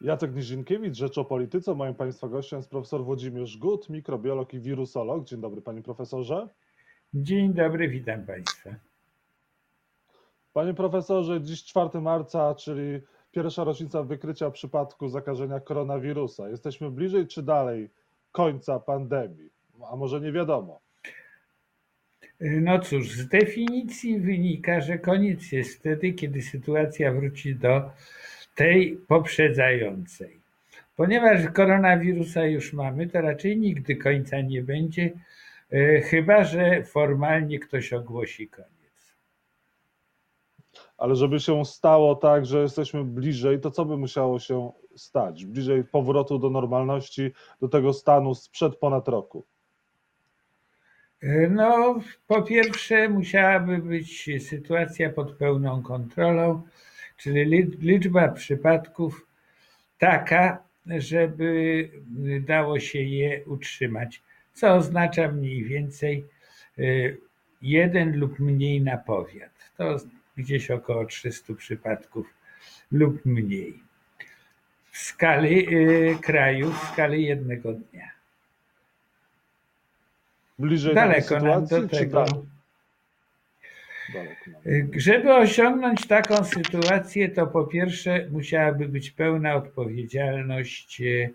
Jacek Nizinkiewicz, Rzecz o Polityce. Moim Państwa gościem jest profesor Włodzimierz Gut, mikrobiolog i wirusolog. Dzień dobry Panie Profesorze. Dzień dobry, witam Państwa. Panie Profesorze, dziś 4 marca, czyli pierwsza rocznica wykrycia przypadku zakażenia koronawirusa. Jesteśmy bliżej czy dalej końca pandemii? A może nie wiadomo? No cóż, z definicji wynika, że koniec jest wtedy, kiedy sytuacja wróci do tej poprzedzającej. Ponieważ koronawirusa już mamy, to raczej nigdy końca nie będzie, e, chyba że formalnie ktoś ogłosi koniec. Ale żeby się stało tak, że jesteśmy bliżej, to co by musiało się stać? Bliżej powrotu do normalności, do tego stanu sprzed ponad roku? E, No, po pierwsze, musiałaby być sytuacja pod pełną kontrolą, czyli li- liczba przypadków taka, żeby dało się je utrzymać, co oznacza mniej więcej e, jeden lub mniej na powiat. To gdzieś około 300 przypadków lub mniej. W skali e, kraju, w skali jednego dnia. Bliżej Daleko nam do tego. Żeby osiągnąć taką sytuację, to po pierwsze musiałaby być pełna odpowiedzialność e,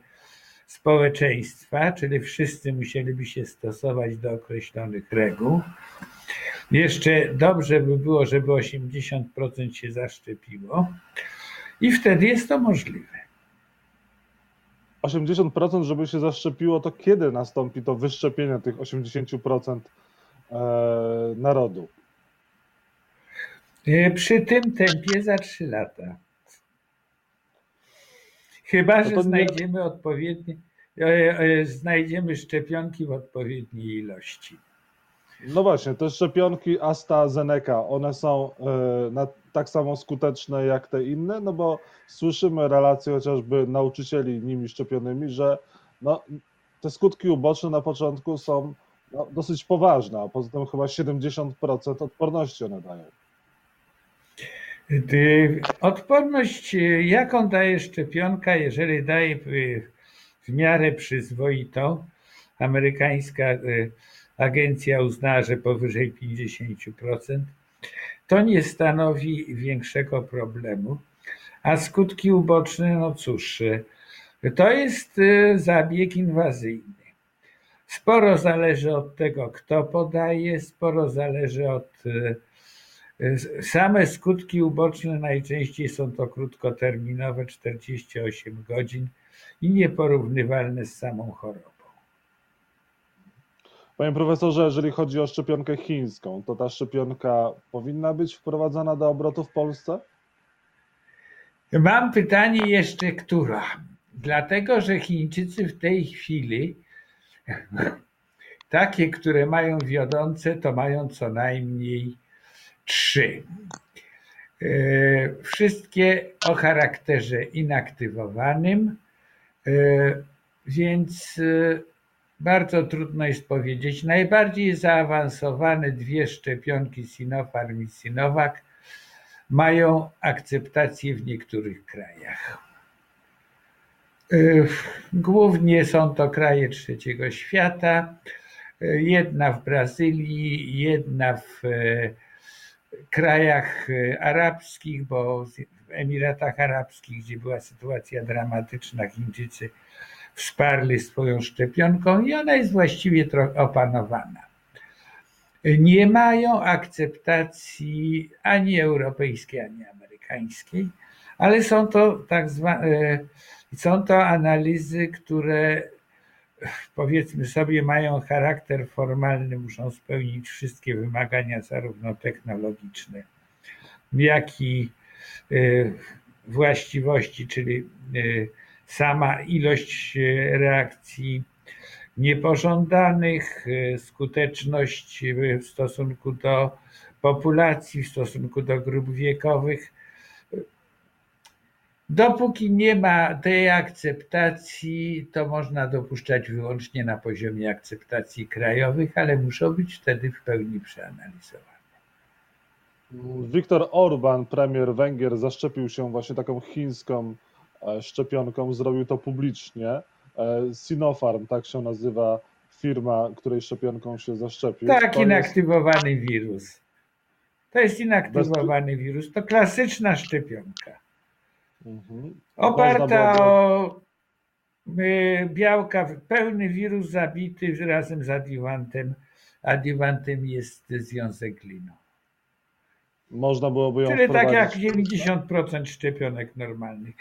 społeczeństwa, czyli wszyscy musieliby się stosować do określonych reguł. Jeszcze dobrze by było, żeby 80% się zaszczepiło i wtedy jest to możliwe. 80% żeby się zaszczepiło, to kiedy nastąpi to wyszczepienie tych 80% e, narodu? E, Przy tym tempie za 3 lata. Chyba, No że znajdziemy odpowiednie, e, e, znajdziemy szczepionki w odpowiedniej ilości. No właśnie, te szczepionki AstraZeneca, one są na, tak samo skuteczne jak te inne, no bo słyszymy relacje chociażby nauczycieli nimi szczepionymi, że no, te skutki uboczne na początku są no, dosyć poważne, a poza tym chyba 70% odporności one dają. Odporność, jaką daje szczepionka, jeżeli daje w miarę przyzwoitą, amerykańska e, agencja uznała, że powyżej 50%, to nie stanowi większego problemu. A skutki uboczne, no cóż, e, to jest e, zabieg inwazyjny. Sporo zależy od tego, kto podaje, sporo zależy od Same skutki uboczne najczęściej są to krótkoterminowe, 48 godzin i nieporównywalne z samą chorobą. Panie profesorze, jeżeli chodzi o szczepionkę chińską, to ta szczepionka powinna być wprowadzana do obrotu w Polsce? Mam pytanie jeszcze, która? Dlatego, że Chińczycy w tej chwili, takie, które mają wiodące, to mają co najmniej trzy. E, Wszystkie o charakterze inaktywowanym, e, więc e, bardzo trudno jest powiedzieć. Najbardziej zaawansowane dwie szczepionki Sinopharm i Sinovac mają akceptację w niektórych krajach. Głównie są to kraje trzeciego świata, jedna w Brazylii, jedna w krajach e, arabskich, bo w Emiratach Arabskich, gdzie była sytuacja dramatyczna, Chińczycy wsparli swoją szczepionką i ona jest właściwie opanowana. Nie mają akceptacji ani europejskiej, ani amerykańskiej, ale są to tak zwane, są to analizy, które powiedzmy sobie mają charakter formalny, muszą spełnić wszystkie wymagania zarówno technologiczne, jak i e, właściwości, czyli e, sama ilość e, reakcji niepożądanych, skuteczność w stosunku do populacji, w stosunku do grup wiekowych. Dopóki nie ma tej akceptacji, to można dopuszczać wyłącznie na poziomie akceptacji krajowych, ale muszą być wtedy w pełni przeanalizowane. Viktor Orban, premier Węgier, zaszczepił się właśnie taką chińską e, szczepionką, zrobił to publicznie. E, Sinopharm, tak się nazywa firma, której szczepionką się zaszczepił. Tak, To inaktywowany jest... wirus. To jest inaktywowany wirus. To klasyczna szczepionka. Mhm. Oparta o białka, pełny wirus zabity razem z adiuwantem. Adiuwantem jest związek glinu. Można byłoby ją Czyli tak jak 90% szczepionek normalnych.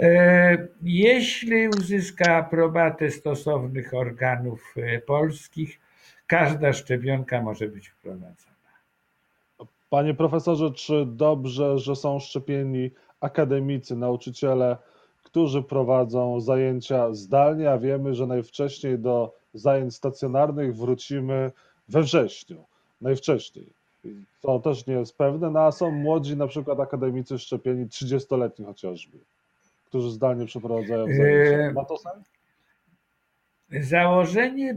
E, jeśli uzyska aprobatę stosownych organów e, polskich, każda szczepionka może być wprowadzona. Panie profesorze, czy dobrze, że są szczepieni akademicy, nauczyciele, którzy prowadzą zajęcia zdalnie, a wiemy, że najwcześniej do zajęć stacjonarnych wrócimy we wrześniu. Najwcześniej. To też nie jest pewne, no a są młodzi na przykład akademicy szczepieni, 30-letni chociażby, którzy zdalnie przeprowadzają zajęcia. Ma to sens? Założenie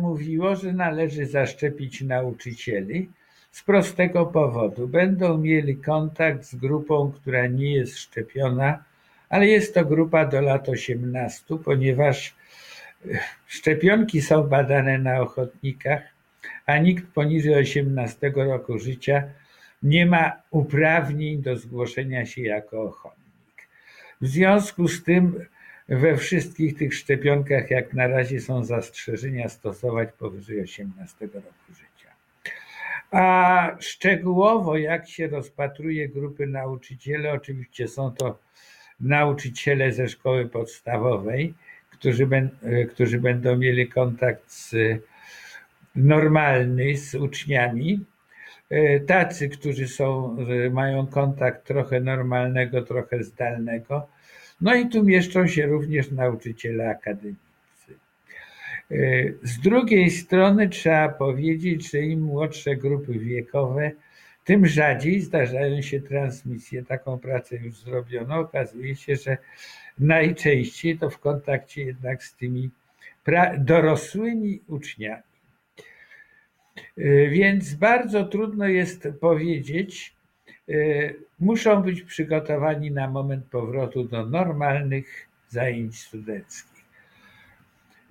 mówiło, że należy zaszczepić nauczycieli z prostego powodu. Będą mieli kontakt z grupą, która nie jest szczepiona, ale jest to grupa do lat 18, ponieważ szczepionki są badane na ochotnikach a nikt poniżej 18 roku życia nie ma uprawnień do zgłoszenia się jako ochotnik. W związku z tym we wszystkich tych szczepionkach jak na razie są zastrzeżenia stosować powyżej 18 roku życia. A szczegółowo jak się rozpatruje grupy nauczycieli, oczywiście są to nauczyciele ze szkoły podstawowej, którzy, którzy będą mieli kontakt z normalny z uczniami. E, tacy, którzy są, mają kontakt trochę normalnego, trochę zdalnego. No i tu mieszczą się również nauczyciele akademicy. E, z drugiej strony trzeba powiedzieć, że im młodsze grupy wiekowe, tym rzadziej zdarzają się transmisje. Taką pracę już zrobiono. Okazuje się, że najczęściej to w kontakcie jednak z tymi dorosłymi uczniami. Y, więc bardzo trudno jest powiedzieć, y, muszą być przygotowani na moment powrotu do normalnych zajęć studenckich.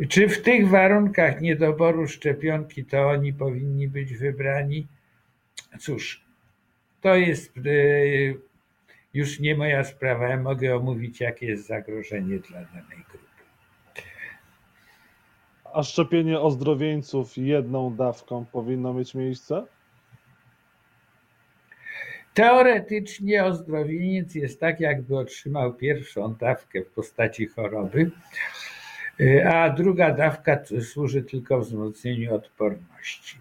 Czy w tych warunkach niedoboru szczepionki to oni powinni być wybrani? Cóż, to jest y, już nie moja sprawa. Ja mogę omówić, jakie jest zagrożenie dla danej grupy. A szczepienie ozdrowieńców jedną dawką powinno mieć miejsce? Teoretycznie ozdrowieniec jest tak, jakby otrzymał pierwszą dawkę w postaci choroby, a druga dawka służy tylko wzmocnieniu odporności.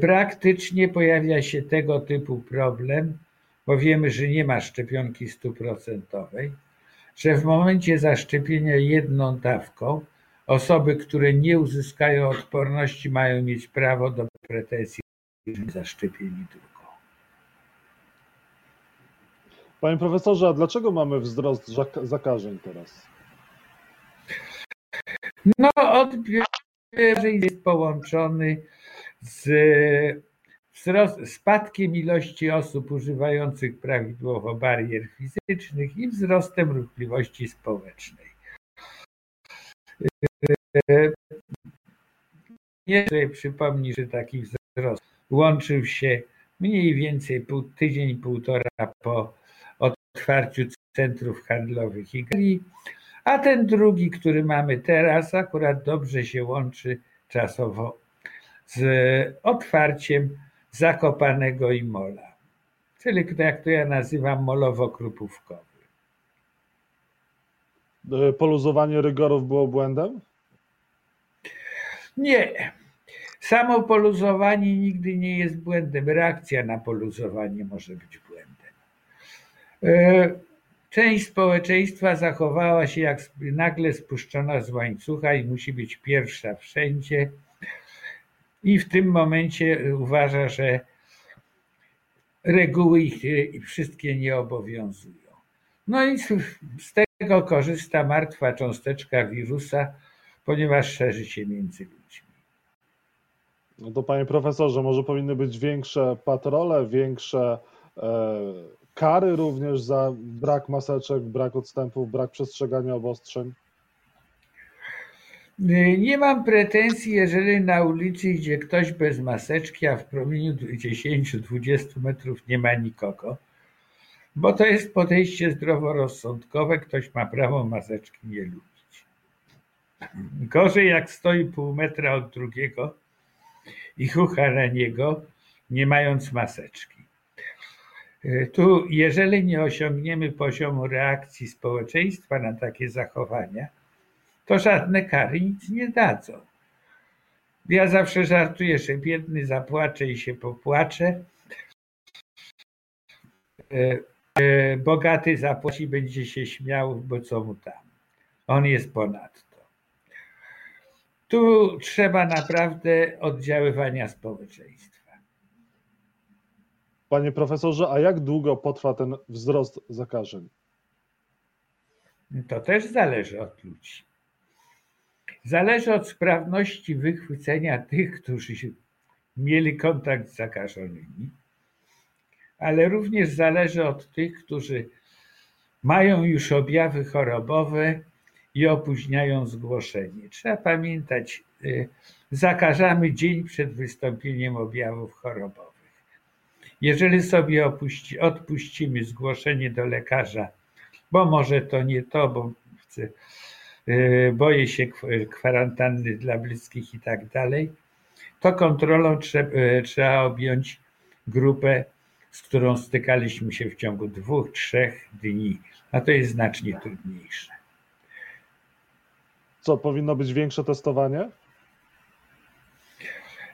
Praktycznie pojawia się tego typu problem, bo wiemy, że nie ma szczepionki stuprocentowej, że w momencie zaszczepienia jedną dawką Osoby, które nie uzyskają odporności, mają mieć prawo do pretensji zaszczepieni drugą. Panie profesorze, a dlaczego mamy wzrost zakażeń teraz? No, odbiór jest połączony z wzrost, spadkiem ilości osób używających prawidłowo barier fizycznych i wzrostem ruchliwości społecznej. Nie przypomni, że taki wzrost łączył się mniej więcej pół, tydzień, półtora po otwarciu centrów handlowych i galerii, a ten drugi, który mamy teraz, akurat dobrze się łączy czasowo z otwarciem Zakopanego i Mola, czyli jak to ja nazywam molowo-krupówkowy. Poluzowanie rygorów było błędem? Nie. Samo poluzowanie nigdy nie jest błędem. Reakcja na poluzowanie może być błędem. Część społeczeństwa zachowała się jak nagle spuszczona z łańcucha i musi być pierwsza wszędzie. I w tym momencie uważa, że reguły ich wszystkie nie obowiązują. No i z tego korzysta martwa cząsteczka wirusa, ponieważ szerzy się między ludźmi. No to panie profesorze, może powinny być większe patrole, większe e, kary również za brak maseczek, brak odstępów, brak przestrzegania obostrzeń? Nie mam pretensji, jeżeli na ulicy idzie ktoś bez maseczki, a w promieniu 10-20 metrów nie ma nikogo, bo to jest podejście zdroworozsądkowe. Ktoś ma prawo maseczki nie lubić. Gorzej jak stoi pół metra od drugiego i chucha na niego, nie mając maseczki. Tu, jeżeli nie osiągniemy poziomu reakcji społeczeństwa na takie zachowania, to żadne kary nic nie dadzą. Ja zawsze żartuję, że biedny zapłacze i się popłacze. E, e, bogaty zapłaci, będzie się śmiał, bo co mu tam. On jest ponadto. Tu trzeba naprawdę oddziaływania społeczeństwa. Panie profesorze, a jak długo potrwa ten wzrost zakażeń? To też zależy od ludzi. Zależy od sprawności wychwycenia tych, którzy mieli kontakt z zakażonymi, ale również zależy od tych, którzy mają już objawy chorobowe i opóźniają zgłoszenie. Trzeba pamiętać, y, zakażamy dzień przed wystąpieniem objawów chorobowych. Jeżeli sobie opuści, odpuścimy zgłoszenie do lekarza, bo może to nie to, bo chcę Y, boję się kwarantanny dla bliskich i tak dalej, to kontrolą trzeba, y, trzeba objąć grupę, z którą stykaliśmy się w ciągu dwóch, trzech dni, a to jest znacznie trudniejsze. Co, powinno być większe testowanie?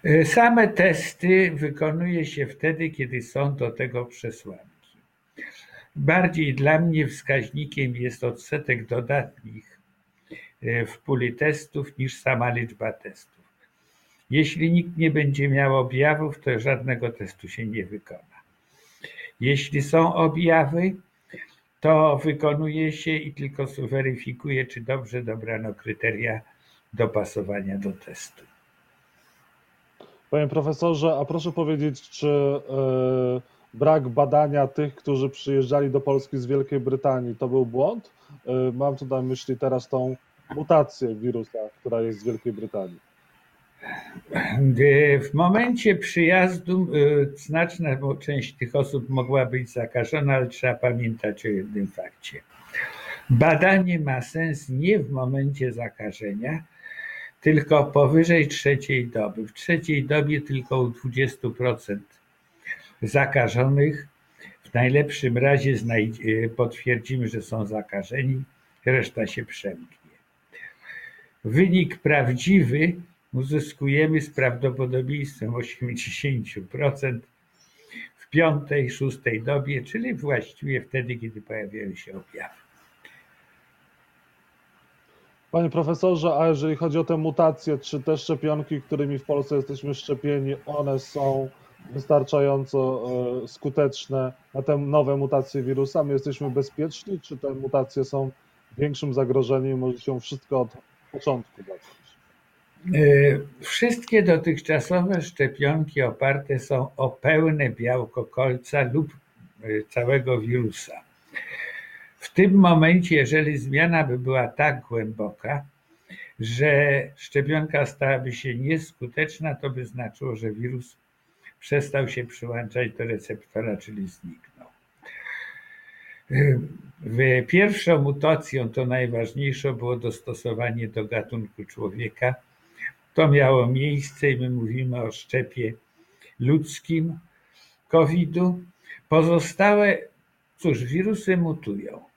Y, same testy wykonuje się wtedy, kiedy są do tego przesłanki. Bardziej dla mnie wskaźnikiem jest odsetek dodatnich E, w puli testów niż sama liczba testów. Jeśli nikt nie będzie miał objawów, to żadnego testu się nie wykona. Jeśli są objawy, to wykonuje się i tylko weryfikuje, czy dobrze dobrano kryteria dopasowania do testu. Panie profesorze, a proszę powiedzieć, czy yy, brak badania tych, którzy przyjeżdżali do Polski z Wielkiej Brytanii, to był błąd? Yy, mam tu na myśli teraz tą mutację wirusa, która jest z Wielkiej Brytanii? W momencie przyjazdu y, znaczna część tych osób mogła być zakażona, ale trzeba pamiętać o jednym fakcie. Badanie ma sens nie w momencie zakażenia, tylko powyżej trzeciej doby. W trzeciej dobie tylko u 20% zakażonych w najlepszym razie potwierdzimy, że są zakażeni, reszta się przemknie. Wynik prawdziwy uzyskujemy z prawdopodobieństwem 80% w piątej, szóstej dobie, czyli właściwie wtedy, kiedy pojawiają się objawy. Panie profesorze, a jeżeli chodzi o te mutacje, czy te szczepionki, którymi w Polsce jesteśmy szczepieni, one są wystarczająco e, skuteczne na te nowe mutacje wirusa? My jesteśmy bezpieczni, czy te mutacje są większym zagrożeniem, może się wszystko od początku zacząć? E, wszystkie dotychczasowe szczepionki oparte są o pełne białko kolca lub e, całego wirusa. W tym momencie, jeżeli zmiana by była tak głęboka, że szczepionka stałaby się nieskuteczna, to by znaczyło, że wirus przestał się przyłączać do receptora, czyli zniknął. Pierwszą mutacją, to najważniejsze, było dostosowanie do gatunku człowieka. To miało miejsce i my mówimy o szczepie ludzkim COVID-u. Pozostałe, cóż, wirusy mutują.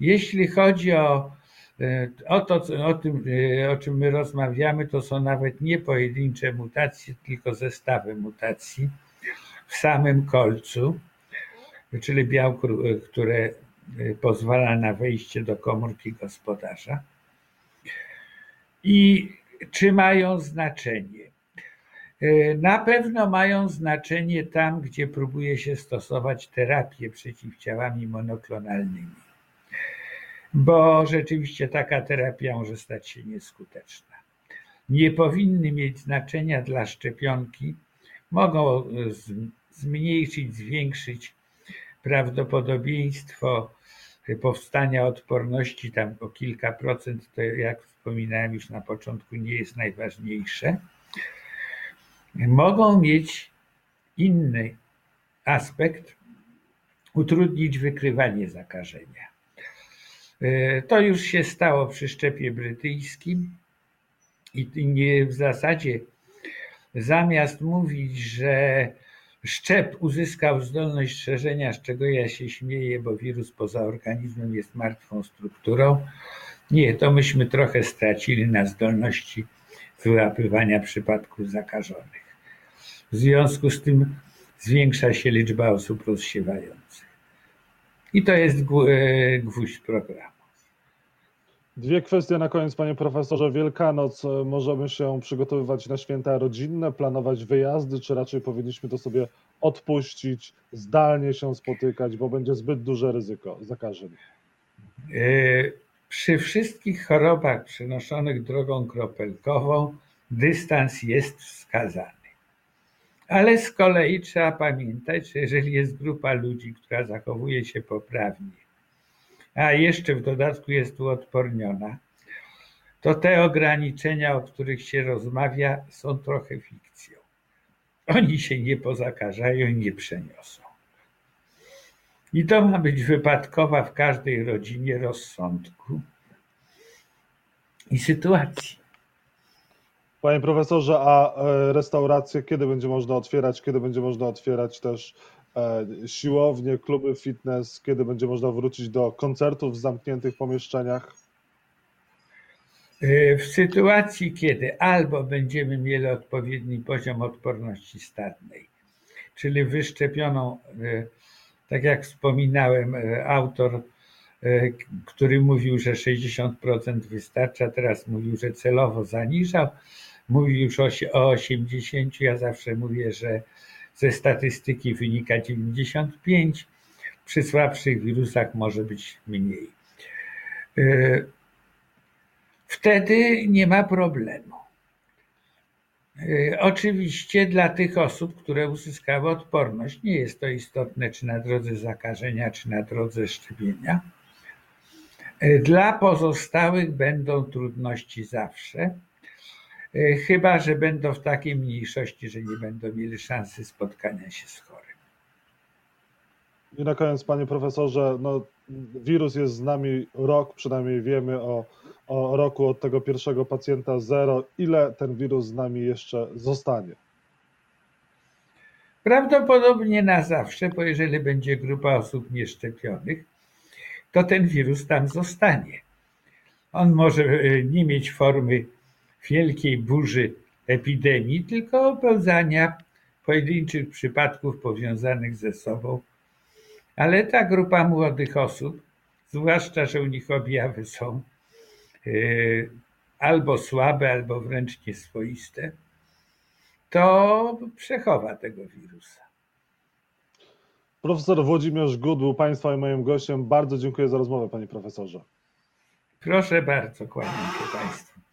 Jeśli chodzi o, e, o to, o, tym, e, o czym my rozmawiamy, to są nawet nie pojedyncze mutacje, tylko zestawy mutacji w samym kolcu czyli białko, e, które pozwala na wejście do komórki gospodarza. I czy mają znaczenie? Na pewno mają znaczenie tam, gdzie próbuje się stosować terapię przeciwciałami monoklonalnymi, bo rzeczywiście taka terapia może stać się nieskuteczna. Nie powinny mieć znaczenia dla szczepionki, mogą zmniejszyć, zwiększyć prawdopodobieństwo powstania odporności tam o kilka procent, to jak wspominałem już na początku, nie jest najważniejsze, mogą mieć inny aspekt, utrudnić wykrywanie zakażenia. To już się stało przy szczepie brytyjskim i nie w zasadzie zamiast mówić, że szczep uzyskał zdolność szerzenia, z czego ja się śmieję, bo wirus poza organizmem jest martwą strukturą. Nie, to myśmy trochę stracili na zdolności wyłapywania przypadków zakażonych. W związku z tym zwiększa się liczba osób rozsiewających. I to jest e, gwóźdź programu. Dwie kwestie na koniec, panie profesorze. Wielkanoc, e, możemy się przygotowywać na święta rodzinne, planować wyjazdy, czy raczej powinniśmy to sobie odpuścić, zdalnie się spotykać, bo będzie zbyt duże ryzyko zakażeń? E, przy wszystkich chorobach przenoszonych drogą kropelkową dystans jest wskazany. Ale z kolei trzeba pamiętać, że jeżeli jest grupa ludzi, która zachowuje się poprawnie, a jeszcze w dodatku jest uodporniona, to te ograniczenia, o których się rozmawia, są trochę fikcją. Oni się nie pozakażają i nie przeniosą. I to ma być wypadkowa w każdej rodzinie rozsądku i sytuacji. Panie profesorze, a e, restauracje kiedy będzie można otwierać? Kiedy będzie można otwierać też e, siłownie, kluby fitness? Kiedy będzie można wrócić do koncertów w zamkniętych pomieszczeniach? E, w sytuacji, kiedy albo będziemy mieli odpowiedni poziom odporności stadnej, czyli wyszczepioną, tak jak wspominałem, autor, który mówił, że 60% wystarcza, teraz mówił, że celowo zaniżał mówi już o 80, ja zawsze mówię, że ze statystyki wynika 95, przy słabszych wirusach może być mniej. E, wtedy nie ma problemu. E, oczywiście dla tych osób, które uzyskały odporność, nie jest to istotne, czy na drodze zakażenia, czy na drodze szczepienia. E, dla pozostałych będą trudności zawsze chyba że będą w takiej mniejszości, że nie będą mieli szansy spotkania się z chorym. I na koniec, panie profesorze, no, wirus jest z nami rok, przynajmniej wiemy o, o roku od tego pierwszego pacjenta zero. Ile ten wirus z nami jeszcze zostanie? Prawdopodobnie na zawsze, bo jeżeli będzie grupa osób nieszczepionych, to ten wirus tam zostanie. On może e, nie mieć formy wielkiej burzy epidemii, tylko opełzania pojedynczych przypadków powiązanych ze sobą. Ale ta grupa młodych osób, zwłaszcza, że u nich objawy są yy, albo słabe, albo wręcz nieswoiste, to przechowa tego wirusa. Profesor Włodzimierz Gud był Państwa i moim gościem. Bardzo dziękuję za rozmowę, Panie Profesorze. Proszę bardzo, kłaniam się Państwu.